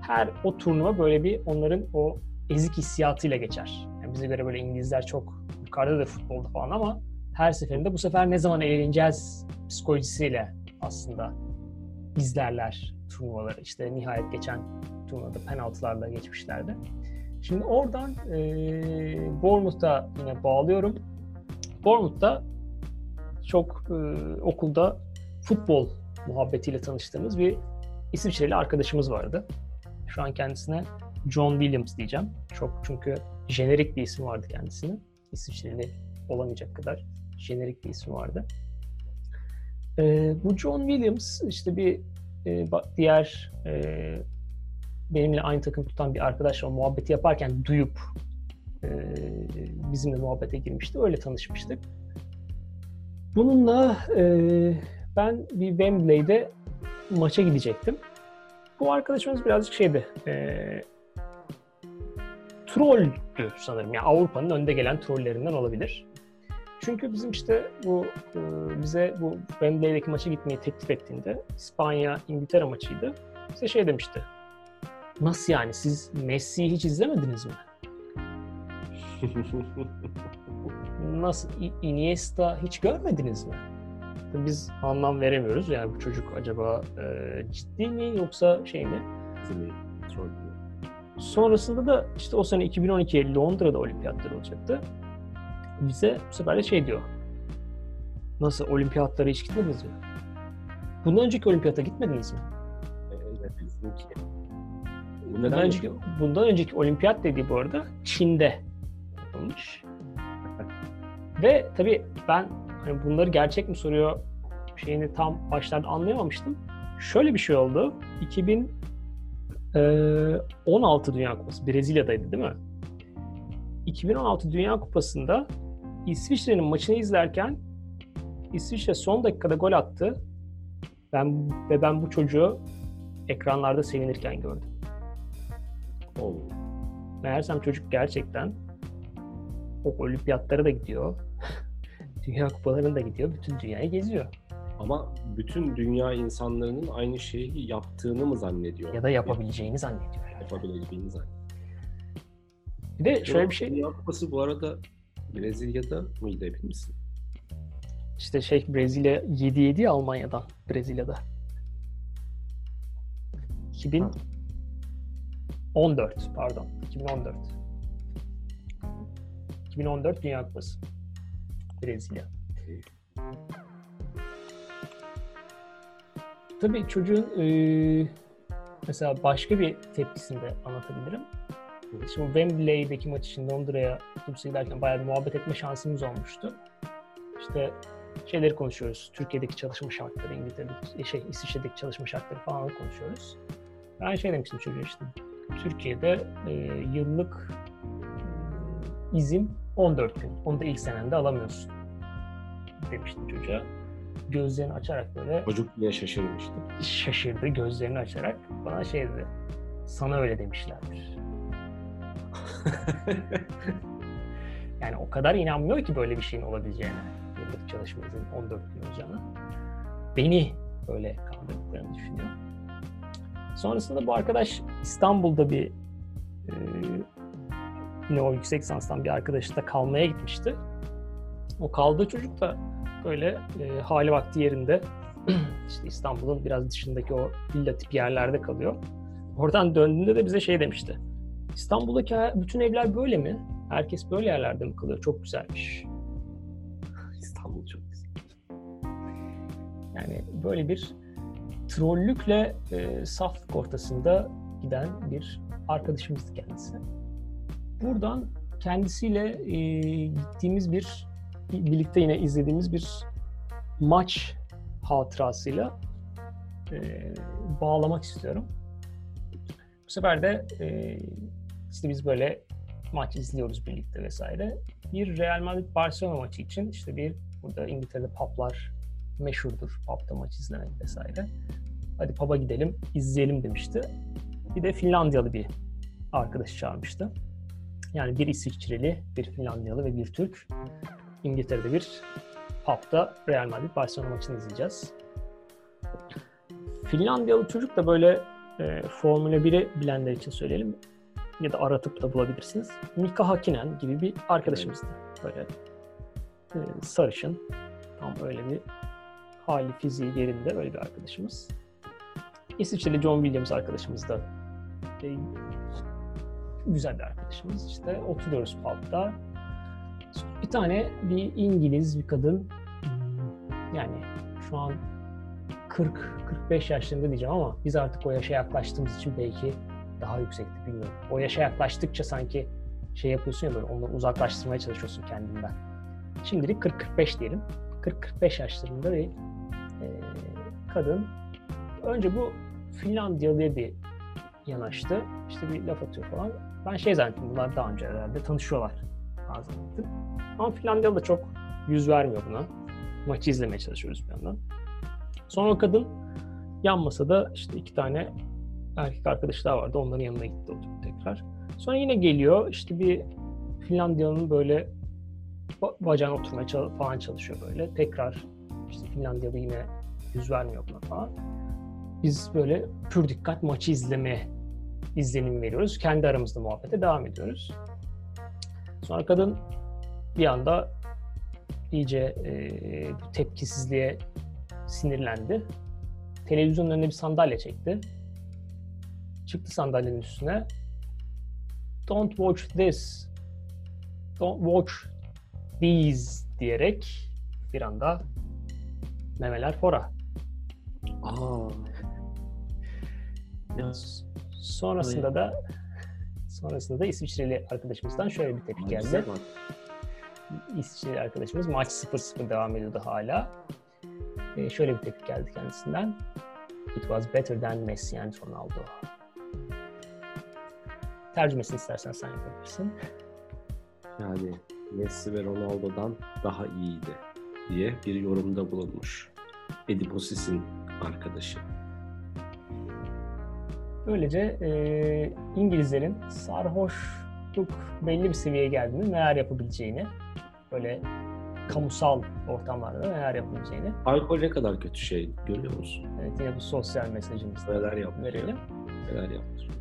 her o turnuva böyle bir onların o ezik hissiyatıyla geçer. Yani bize göre böyle İngilizler çok yukarıda da futbolda falan ama her seferinde bu sefer ne zaman eğleneceğiz psikolojisiyle aslında izlerler turnuvaları. İşte nihayet geçen turnuvada penaltılarla geçmişlerdi. Şimdi oradan e, Bournemouth'a yine bağlıyorum. Bournemouth'ta çok e, okulda futbol muhabbetiyle tanıştığımız bir İsviçreli arkadaşımız vardı. Şu an kendisine John Williams diyeceğim. Çok çünkü jenerik bir isim vardı kendisinin. İsviçreli olamayacak kadar jenerik bir isim vardı. E, bu John Williams işte bir e, diğer e, benimle aynı takım tutan bir arkadaşla muhabbeti yaparken duyup e, bizimle muhabbete girmişti. Öyle tanışmıştık. Bununla e, ben bir Wembley'de maça gidecektim. Bu arkadaşımız birazcık şeydi, e, trolldü sanırım. Yani Avrupa'nın önde gelen trollerinden olabilir. Çünkü bizim işte bu e, bize bu Wembley'deki maça gitmeyi teklif ettiğinde İspanya İngiltere maçıydı. Bize şey demişti. Nasıl yani siz Messi'yi hiç izlemediniz mi? Nasıl Iniesta hiç görmediniz mi? Biz anlam veremiyoruz. Yani bu çocuk acaba e, ciddi mi yoksa şey mi? Sonrasında da işte o sene 2012 Londra'da olimpiyatlar olacaktı. Bize bu sefer de şey diyor. Nasıl olimpiyatlara hiç gitmediniz mi? Bundan önceki olimpiyata gitmediniz mi? Evet, bizimki. Bundan önceki, bundan önceki olimpiyat dediği bu arada Çin'de yapılmış. Ve tabii ben hani bunları gerçek mi soruyor şeyini tam başlarda anlayamamıştım. Şöyle bir şey oldu. 2016 Dünya Kupası Brezilya'daydı değil mi? 2016 Dünya Kupası'nda İsviçre'nin maçını izlerken İsviçre son dakikada gol attı. Ben ve ben bu çocuğu ekranlarda sevinirken gördüm. Oh. Meğersem çocuk gerçekten o olimpiyatlara da gidiyor. Dünya kupalarına da gidiyor. Bütün dünyayı geziyor. Ama bütün dünya insanlarının aynı şeyi yaptığını mı zannediyor? Ya da yapabileceğini zannediyor. Herhalde. Yapabileceğini zannediyor. Bir de şöyle bir şey... Dünya Kupası bu arada Brezilya'da mıydı emin misin? İşte şey Brezilya 7-7 Almanya'dan Brezilya'da. 2014 pardon 2014. 2014 Dünya Kupası. Brezilya. Tabii çocuğun e, mesela başka bir tepkisini de anlatabilirim. Şimdi Wembley'deki maç için Londra'ya otobüse giderken bayağı bir muhabbet etme şansımız olmuştu. İşte şeyleri konuşuyoruz. Türkiye'deki çalışma şartları, İngiltere'deki, şey, İsviçre'deki çalışma şartları falan konuşuyoruz. Ben şey demiştim çocuğa işte. Türkiye'de e, yıllık e, izin 14 gün. Onu da ilk senende alamıyorsun. Demiştim çocuğa. Gözlerini açarak böyle... Çocuk bile şaşırmıştı. Şaşırdı gözlerini açarak. Bana şey dedi. Sana öyle demişlerdir. yani o kadar inanmıyor ki böyle bir şeyin olabileceğine. Yıllık çalışma izin 14 gün olacağına. Beni böyle kandırdıklarını düşünüyor. Sonrasında bu arkadaş İstanbul'da bir e, yine o yüksek lisanstan bir arkadaşla kalmaya gitmişti. O kaldığı çocuk da böyle e, hali vakti yerinde işte İstanbul'un biraz dışındaki o villa tip yerlerde kalıyor. Oradan döndüğünde de bize şey demişti. İstanbul'daki bütün evler böyle mi? Herkes böyle yerlerde mi kalıyor? Çok güzelmiş. İstanbul çok güzel. Yani böyle bir trollükle e, saflık ortasında giden bir arkadaşımızdı kendisi. Buradan kendisiyle e, gittiğimiz bir birlikte yine izlediğimiz bir maç hatırasıyla e, bağlamak istiyorum. Bu sefer de e, işte biz böyle maç izliyoruz birlikte vesaire. Bir Real Madrid Barcelona maçı için işte bir burada İngiltere'de publar meşhurdur. Pub'da maç izlemek vesaire. Hadi pub'a gidelim, izleyelim demişti. Bir de Finlandiyalı bir arkadaşı çağırmıştı. Yani bir İsviçreli, bir Finlandiyalı ve bir Türk. İngiltere'de bir pub'da Real Madrid Barcelona maçını izleyeceğiz. Finlandiyalı çocuk da böyle e, Formula 1'i bilenler için söyleyelim ya da aratıp da bulabilirsiniz. Mika Hakinen gibi bir arkadaşımızdı. Böyle e, sarışın, tam öyle bir hali fiziği yerinde öyle bir arkadaşımız. İsviçreli John Williams arkadaşımız da güzel bir arkadaşımız. İşte oturuyoruz pub'da. Bir tane bir İngiliz bir kadın yani şu an 40-45 yaşlarında diyeceğim ama biz artık o yaşa yaklaştığımız için belki daha yüksekti bilmiyorum. O yaşa yaklaştıkça sanki şey yapıyorsun ya böyle onları uzaklaştırmaya çalışıyorsun kendinden. Şimdilik 40-45 diyelim. 40-45 yaşlarında bir e, kadın. Önce bu Finlandiyalı'ya bir yanaştı. İşte bir laf atıyor falan. Ben şey zannettim bunlar daha önce herhalde tanışıyorlar zannettim. Ama Finlandiyalı da çok yüz vermiyor buna. Maçı izlemeye çalışıyoruz bir yandan. Sonra kadın yan masada işte iki tane erkek arkadaş daha vardı. Onların yanına gitti oturup tekrar. Sonra yine geliyor işte bir Finlandiyalı'nın böyle bacağına oturmaya falan çalışıyor böyle. Tekrar işte Finlandiyalı yine yüz vermiyor buna falan. Biz böyle pür dikkat maçı izleme izlenim veriyoruz. Kendi aramızda muhabbete devam ediyoruz. Sonra kadın bir anda iyice e, tepkisizliğe sinirlendi. Televizyonun önüne bir sandalye çekti. Çıktı sandalyenin üstüne. Don't watch this. Don't watch these diyerek bir anda memeler fora. Aa. Ya. Sonrasında da sonrasında da İsviçreli arkadaşımızdan şöyle bir tepki geldi. İsviçreli arkadaşımız maç 0-0 devam ediyordu hala. Ee, şöyle bir tepki geldi kendisinden. It was better than Messi and Ronaldo. Tercümesini istersen sen yapabilirsin. Yani Messi ve Ronaldo'dan daha iyiydi diye bir yorumda bulunmuş. Ediposis'in arkadaşı. Böylece e, İngilizlerin sarhoşluk belli bir seviyeye geldiğini neler yapabileceğini böyle kamusal ortamlarda neler yapabileceğini. Alkol ne kadar kötü şey görüyor musun? Evet yine bu sosyal mesajımızı neler yaptırıyor. verelim. Neler yaptırıyor.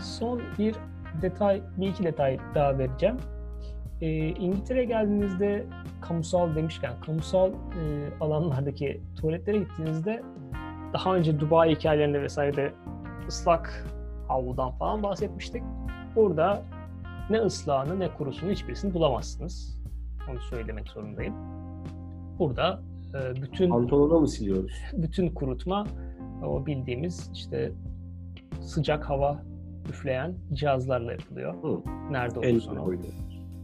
Son bir detay, bir iki detay daha vereceğim. E, İngiltere'ye geldiğinizde kamusal demişken, kamusal e, alanlardaki tuvaletlere gittiğinizde daha önce Dubai hikayelerinde vesaire ıslak havludan falan bahsetmiştik. Burada ne ıslahını ne kurusunu hiçbirisini bulamazsınız. Onu söylemek zorundayım. Burada e, bütün pantolona mı siliyoruz? Bütün kurutma o bildiğimiz işte sıcak hava üfleyen cihazlarla yapılıyor. Hı. Nerede olursa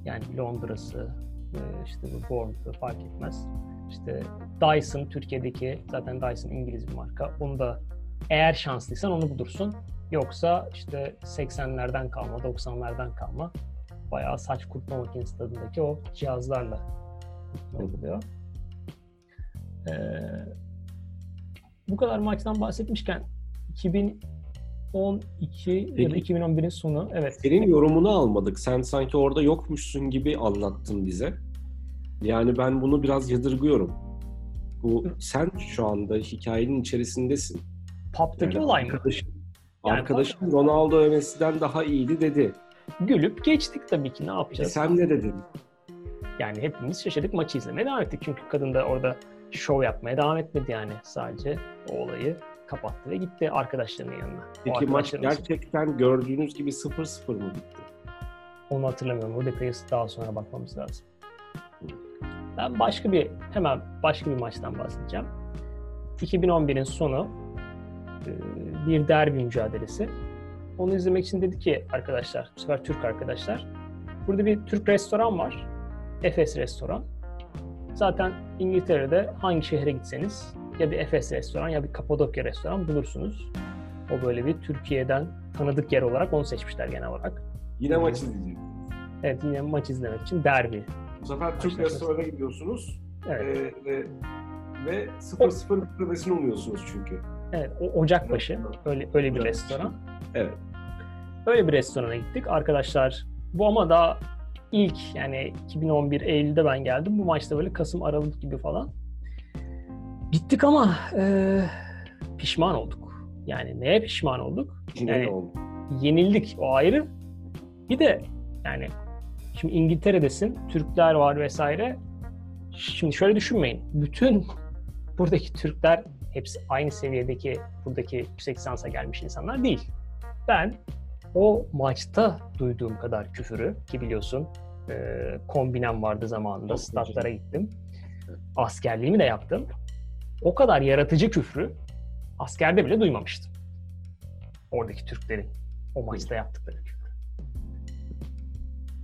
Yani Londra'sı, e, işte bu Bournemouth'ı fark etmez. İşte Dyson Türkiye'deki zaten Dyson İngiliz bir marka. Onu da eğer şanslıysan onu bulursun. Yoksa işte 80'lerden kalma, 90'lardan kalma bayağı saç kurutma makinesi tadındaki o cihazlarla yapılıyor. Ee, bu kadar maçtan bahsetmişken 2012 Peki, ya da 2011'in sonu evet. Senin yorumunu almadık. Sen sanki orada yokmuşsun gibi anlattın bize. Yani ben bunu biraz yadırgıyorum. Bu sen şu anda hikayenin içerisindesin. Pub'daki yani olay mı? Arkadaşın, yani arkadaşım Ronaldo Messi'den daha iyiydi dedi. Gülüp geçtik tabii ki ne yapacağız? E sen ne dedin? Yani hepimiz şaşırdık maçı izlemeye devam ettik. Çünkü kadın da orada şov yapmaya devam etmedi yani. Sadece o olayı kapattı ve gitti arkadaşlarının yanına. Peki maç gerçekten gördüğünüz gibi 0-0 mı bitti? Onu hatırlamıyorum. O detayı daha sonra bakmamız lazım. Ben başka bir, hemen başka bir maçtan bahsedeceğim. 2011'in sonu e, bir derbi mücadelesi. Onu izlemek için dedi ki arkadaşlar, bu sefer Türk arkadaşlar. Burada bir Türk restoran var. Efes Restoran. Zaten İngiltere'de hangi şehre gitseniz ya bir Efes restoran ya bir Kapadokya restoran bulursunuz. O böyle bir Türkiye'den tanıdık yer olarak onu seçmişler genel olarak. Yine maç izleyeceğiz. Evet yine maç izlemek için derbi bu sefer Türk restorana gidiyorsunuz. Evet. Ee, ve, ve 0-0 bitirmesini umuyorsunuz çünkü. Evet, o Ocakbaşı. Öyle, öyle bir restoran. Evet. Öyle bir restorana gittik. Arkadaşlar bu ama daha ilk yani 2011 Eylül'de ben geldim. Bu maçta böyle Kasım Aralık gibi falan. Gittik ama e, pişman olduk. Yani neye pişman olduk? Yani, oldu? Yenildik o ayrı. Bir de yani Şimdi İngiltere'desin, Türkler var vesaire. Şimdi şöyle düşünmeyin. Bütün buradaki Türkler hepsi aynı seviyedeki buradaki yüksek lisansa gelmiş insanlar değil. Ben o maçta duyduğum kadar küfürü ki biliyorsun e, kombinem vardı zamanında statlara gittim. Askerliğimi de yaptım. O kadar yaratıcı küfrü askerde bile duymamıştım. Oradaki Türklerin o maçta yaptıkları küfrü.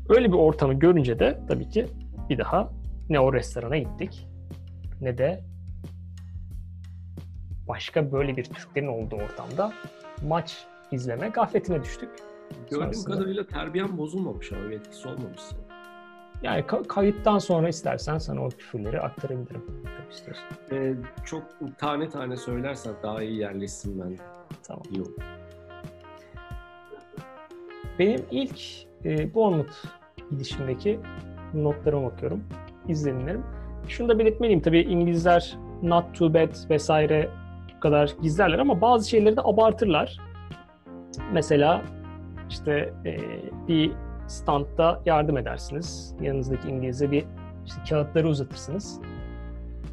Öyle bir ortamı görünce de tabii ki bir daha ne o restorana gittik ne de başka böyle bir Türklerin olduğu ortamda maç izleme gafletine düştük. Gördüğüm Sonrasında- kadarıyla terbiyen bozulmamış ama bir etkisi olmamış. Yani ka- kayıttan sonra istersen sana o küfürleri aktarabilirim. Çok istiyorsan. Ee, çok tane tane söylersen daha iyi yerleşsin ben. Tamam. İyi olur. Benim ilk e, Bournemouth gidişimdeki notlarıma bakıyorum. izlenimlerim. Şunu da belirtmeliyim. Tabii İngilizler not too bad vesaire bu kadar gizlerler ama bazı şeyleri de abartırlar. Mesela işte e, bir standta yardım edersiniz. Yanınızdaki İngiliz'e bir işte kağıtları uzatırsınız.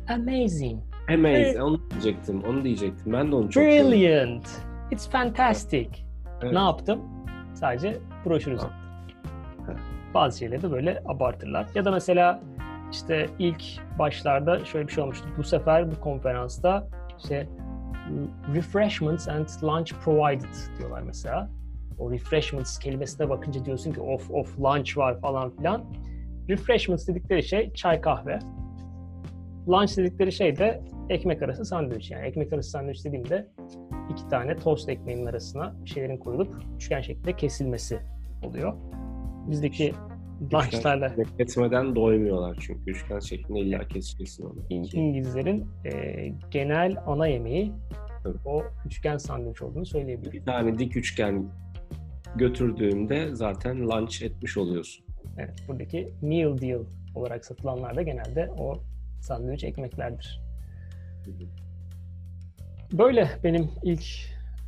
Amazing. Amazing. Onu diyecektim. Onu diyecektim. Ben de onu çok seviyorum. Brilliant. It's fantastic. Evet. Ne yaptım? Sadece broşür uzattım. Bazı şeyleri böyle abartırlar. Ya da mesela işte ilk başlarda şöyle bir şey olmuştu. Bu sefer bu konferansta işte refreshments and lunch provided diyorlar mesela. O refreshments kelimesine bakınca diyorsun ki of of lunch var falan filan. Refreshments dedikleri şey çay kahve. Lunch dedikleri şey de ekmek arası sandviç. Yani ekmek arası sandviç dediğimde iki tane tost ekmeğinin arasına şeylerin koyulup üçgen şeklinde kesilmesi oluyor. Bizdeki lunchlarla Etmeden doymuyorlar çünkü üçgen şeklinde illa keseceksin onu. İng- İngilizlerin e, genel ana yemeği Tabii. o üçgen sandviç olduğunu söyleyebilirim. Bir tane dik üçgen götürdüğünde zaten lunch etmiş oluyorsun. Evet, buradaki meal deal olarak satılanlar da genelde o sandviç ekmeklerdir. Böyle benim ilk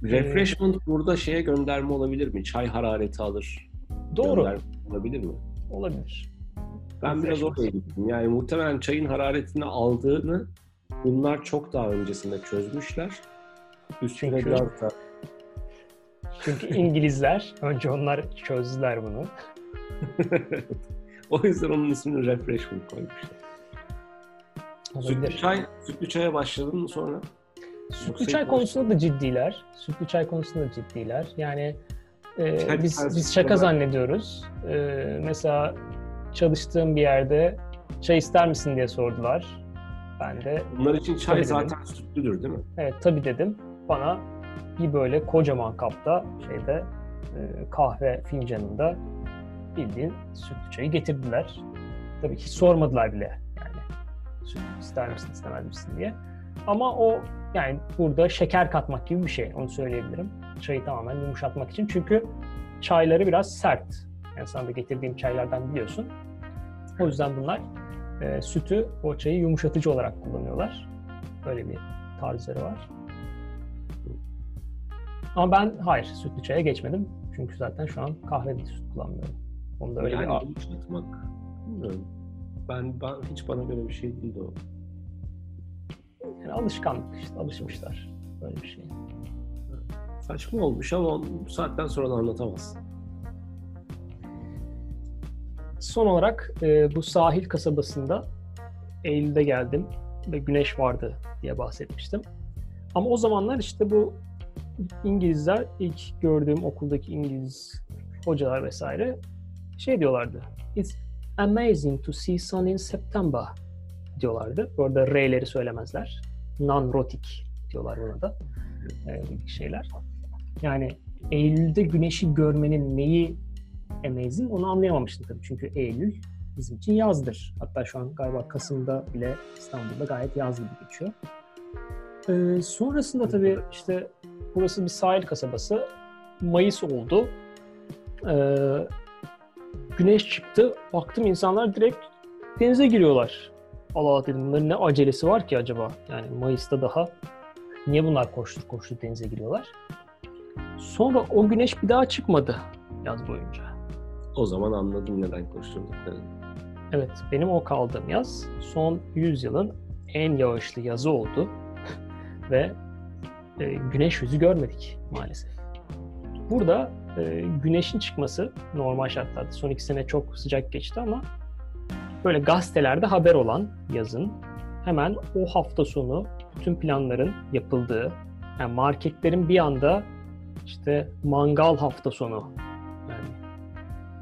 Refreshment burada şeye gönderme olabilir mi? Çay harareti alır. Doğru olabilir mi? olabilir. Ben biraz oraya gittim. Yani muhtemelen çayın hararetini aldığını bunlar çok daha öncesinde çözmüşler. Üstüne Çünkü- biraz da Çünkü İngilizler önce onlar çözdüler bunu. o yüzden onun ismini refreshment koymuşlar. Sütlü Olabilir. çay, sütlü çaya başladın mı sonra? Sütlü Yoksa çay konusunda da ciddiler. Sütlü çay konusunda da ciddiler. Yani e, Çay biz biz şaka olarak- zannediyoruz. E, mesela çalıştığım bir yerde çay ister misin diye sordular. Ben de Bunlar için çay zaten sütlüdür değil mi? evet tabii dedim. Bana bir böyle kocaman kapta şeyde e, kahve fincanında bildiğin sütlü çayı getirdiler. Tabii hiç sormadılar bile yani süt ister misin istemez misin diye. Ama o yani burada şeker katmak gibi bir şey onu söyleyebilirim. Çayı tamamen yumuşatmak için çünkü çayları biraz sert. Yani sana da getirdiğim çaylardan biliyorsun. O yüzden bunlar e, sütü o çayı yumuşatıcı olarak kullanıyorlar. Böyle bir tarzları var. Ama ben hayır sütlü çaya geçmedim. Çünkü zaten şu an kahve süt kullanmıyorum. Onda öyle yani bir yumuşatmak bilmiyorum. Ben, ben hiç bana göre bir şey değildi o. yani alışkanlık işte alışmışlar böyle bir şey. Saçma olmuş ama bu saatten sonra da anlatamazsın. Son olarak e, bu sahil kasabasında Eylül'de geldim ve güneş vardı diye bahsetmiştim. Ama o zamanlar işte bu İngilizler ilk gördüğüm okuldaki İngiliz hocalar vesaire şey diyorlardı. It's amazing to see sun in September diyorlardı. Bu arada R'leri söylemezler. Non-rotic diyorlar buna da. Ee, şeyler. Yani Eylül'de güneşi görmenin neyi amazing onu anlayamamıştım tabii. Çünkü Eylül bizim için yazdır. Hatta şu an galiba Kasım'da bile İstanbul'da gayet yaz gibi geçiyor. Ee, sonrasında tabii işte burası bir sahil kasabası. Mayıs oldu. Ee, güneş çıktı. Baktım insanlar direkt denize giriyorlar. Allah Allah dedim bunların ne acelesi var ki acaba? Yani Mayıs'ta daha niye bunlar koştur koştur denize giriyorlar? Sonra o güneş bir daha çıkmadı yaz boyunca. O zaman anladım neden koşturduklarını. Evet, benim o kaldığım yaz son 100 yılın en yağışlı yazı oldu ve e, güneş yüzü görmedik maalesef. Burada e, güneşin çıkması normal şartlarda son iki sene çok sıcak geçti ama böyle gazetelerde haber olan yazın hemen o hafta sonu bütün planların yapıldığı, yani marketlerin bir anda işte mangal hafta sonu yani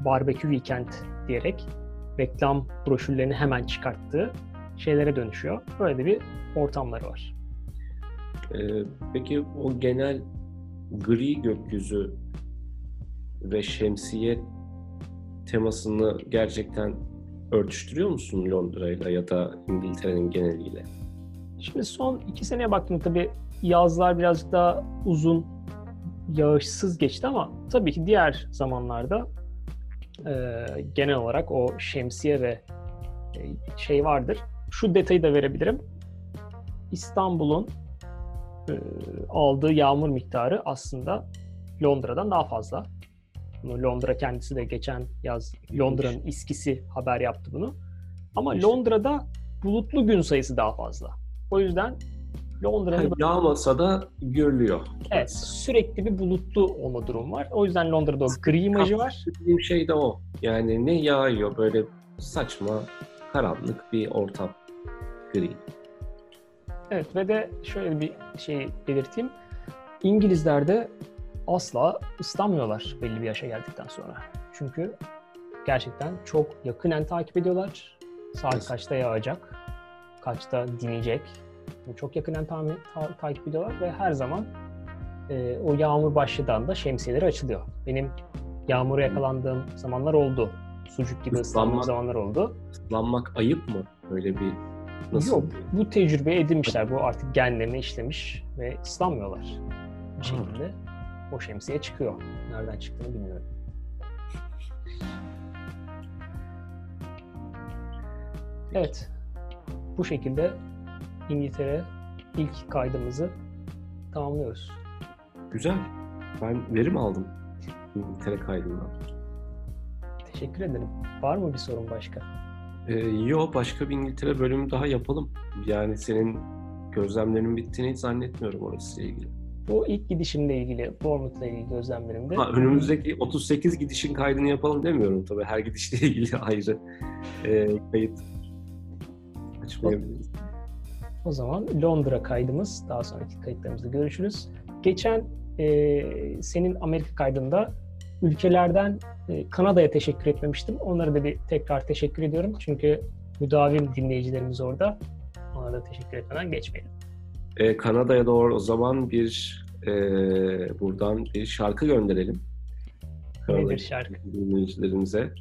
barbekü weekend diyerek reklam broşürlerini hemen çıkarttığı şeylere dönüşüyor. Böyle de bir ortamları var. Ee, peki o genel gri gökyüzü ve şemsiye temasını gerçekten örtüştürüyor musun Londra'yla ya da İngiltere'nin geneliyle? Şimdi son iki seneye baktım tabii yazlar birazcık daha uzun, yağışsız geçti ama tabii ki diğer zamanlarda e, genel olarak o şemsiye ve e, şey vardır. Şu detayı da verebilirim. İstanbul'un e, aldığı yağmur miktarı aslında Londra'dan daha fazla. Bunu Londra kendisi de geçen yaz Londra'nın iskisi haber yaptı bunu. Ama. Londra'da bulutlu gün sayısı daha fazla. O yüzden Londra'nın Yani yağmasa da görülüyor. evet, sürekli bir bulutlu olma durum var. O yüzden Londra'da o gri imajı var. Dediğim şey de o. Yani ne yağıyor böyle saçma, karanlık bir ortam. Gri. Evet ve de şöyle bir şey belirteyim. İngilizler de asla ıslanmıyorlar belli bir yaşa geldikten sonra. Çünkü gerçekten çok yakinen takip ediyorlar. Saat Nasıl? kaçta yağacak, kaçta dinecek. Çok yakinen tahmin, ta- takip ediyorlar ve her zaman e, o yağmur başladığında şemsiyeleri açılıyor. Benim yağmura yakalandığım zamanlar oldu. Sucuk gibi ıslandığım zamanlar oldu. Islanmak ayıp mı? Böyle bir nasıl? Yok, bu tecrübe edinmişler. Bu artık genlerine işlemiş ve ıslanmıyorlar. Bir şekilde o şemsiye çıkıyor. Nereden çıktığını bilmiyorum. Evet. Bu şekilde İngiltere ilk kaydımızı tamamlıyoruz. Güzel. Ben verim aldım İngiltere kaydından. Teşekkür ederim. Var mı bir sorun başka? Ee, yo başka bir İngiltere bölümü daha yapalım. Yani senin gözlemlerinin bittiğini hiç zannetmiyorum orasıyla ilgili. Bu ilk gidişimle ilgili, Bournemouth'la ilgili gözlemlerimde. Ha, önümüzdeki 38 gidişin kaydını yapalım demiyorum tabii. Her gidişle ilgili ayrı e, kayıt açmayabiliriz. O zaman Londra kaydımız, daha sonraki kayıtlarımızda görüşürüz. Geçen e, senin Amerika kaydında ülkelerden e, Kanada'ya teşekkür etmemiştim. Onlara da bir tekrar teşekkür ediyorum. Çünkü müdavim dinleyicilerimiz orada. Onlara da teşekkür etmeden geçmeyelim. E, Kanada'ya doğru o zaman bir e, buradan bir şarkı gönderelim. Nedir şarkı? dinleyicilerimize.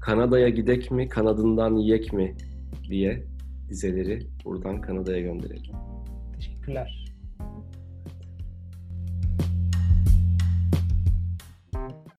Kanada'ya gidek mi, kanadından yiyek mi diye dizeleri buradan Kanada'ya gönderelim. Teşekkürler.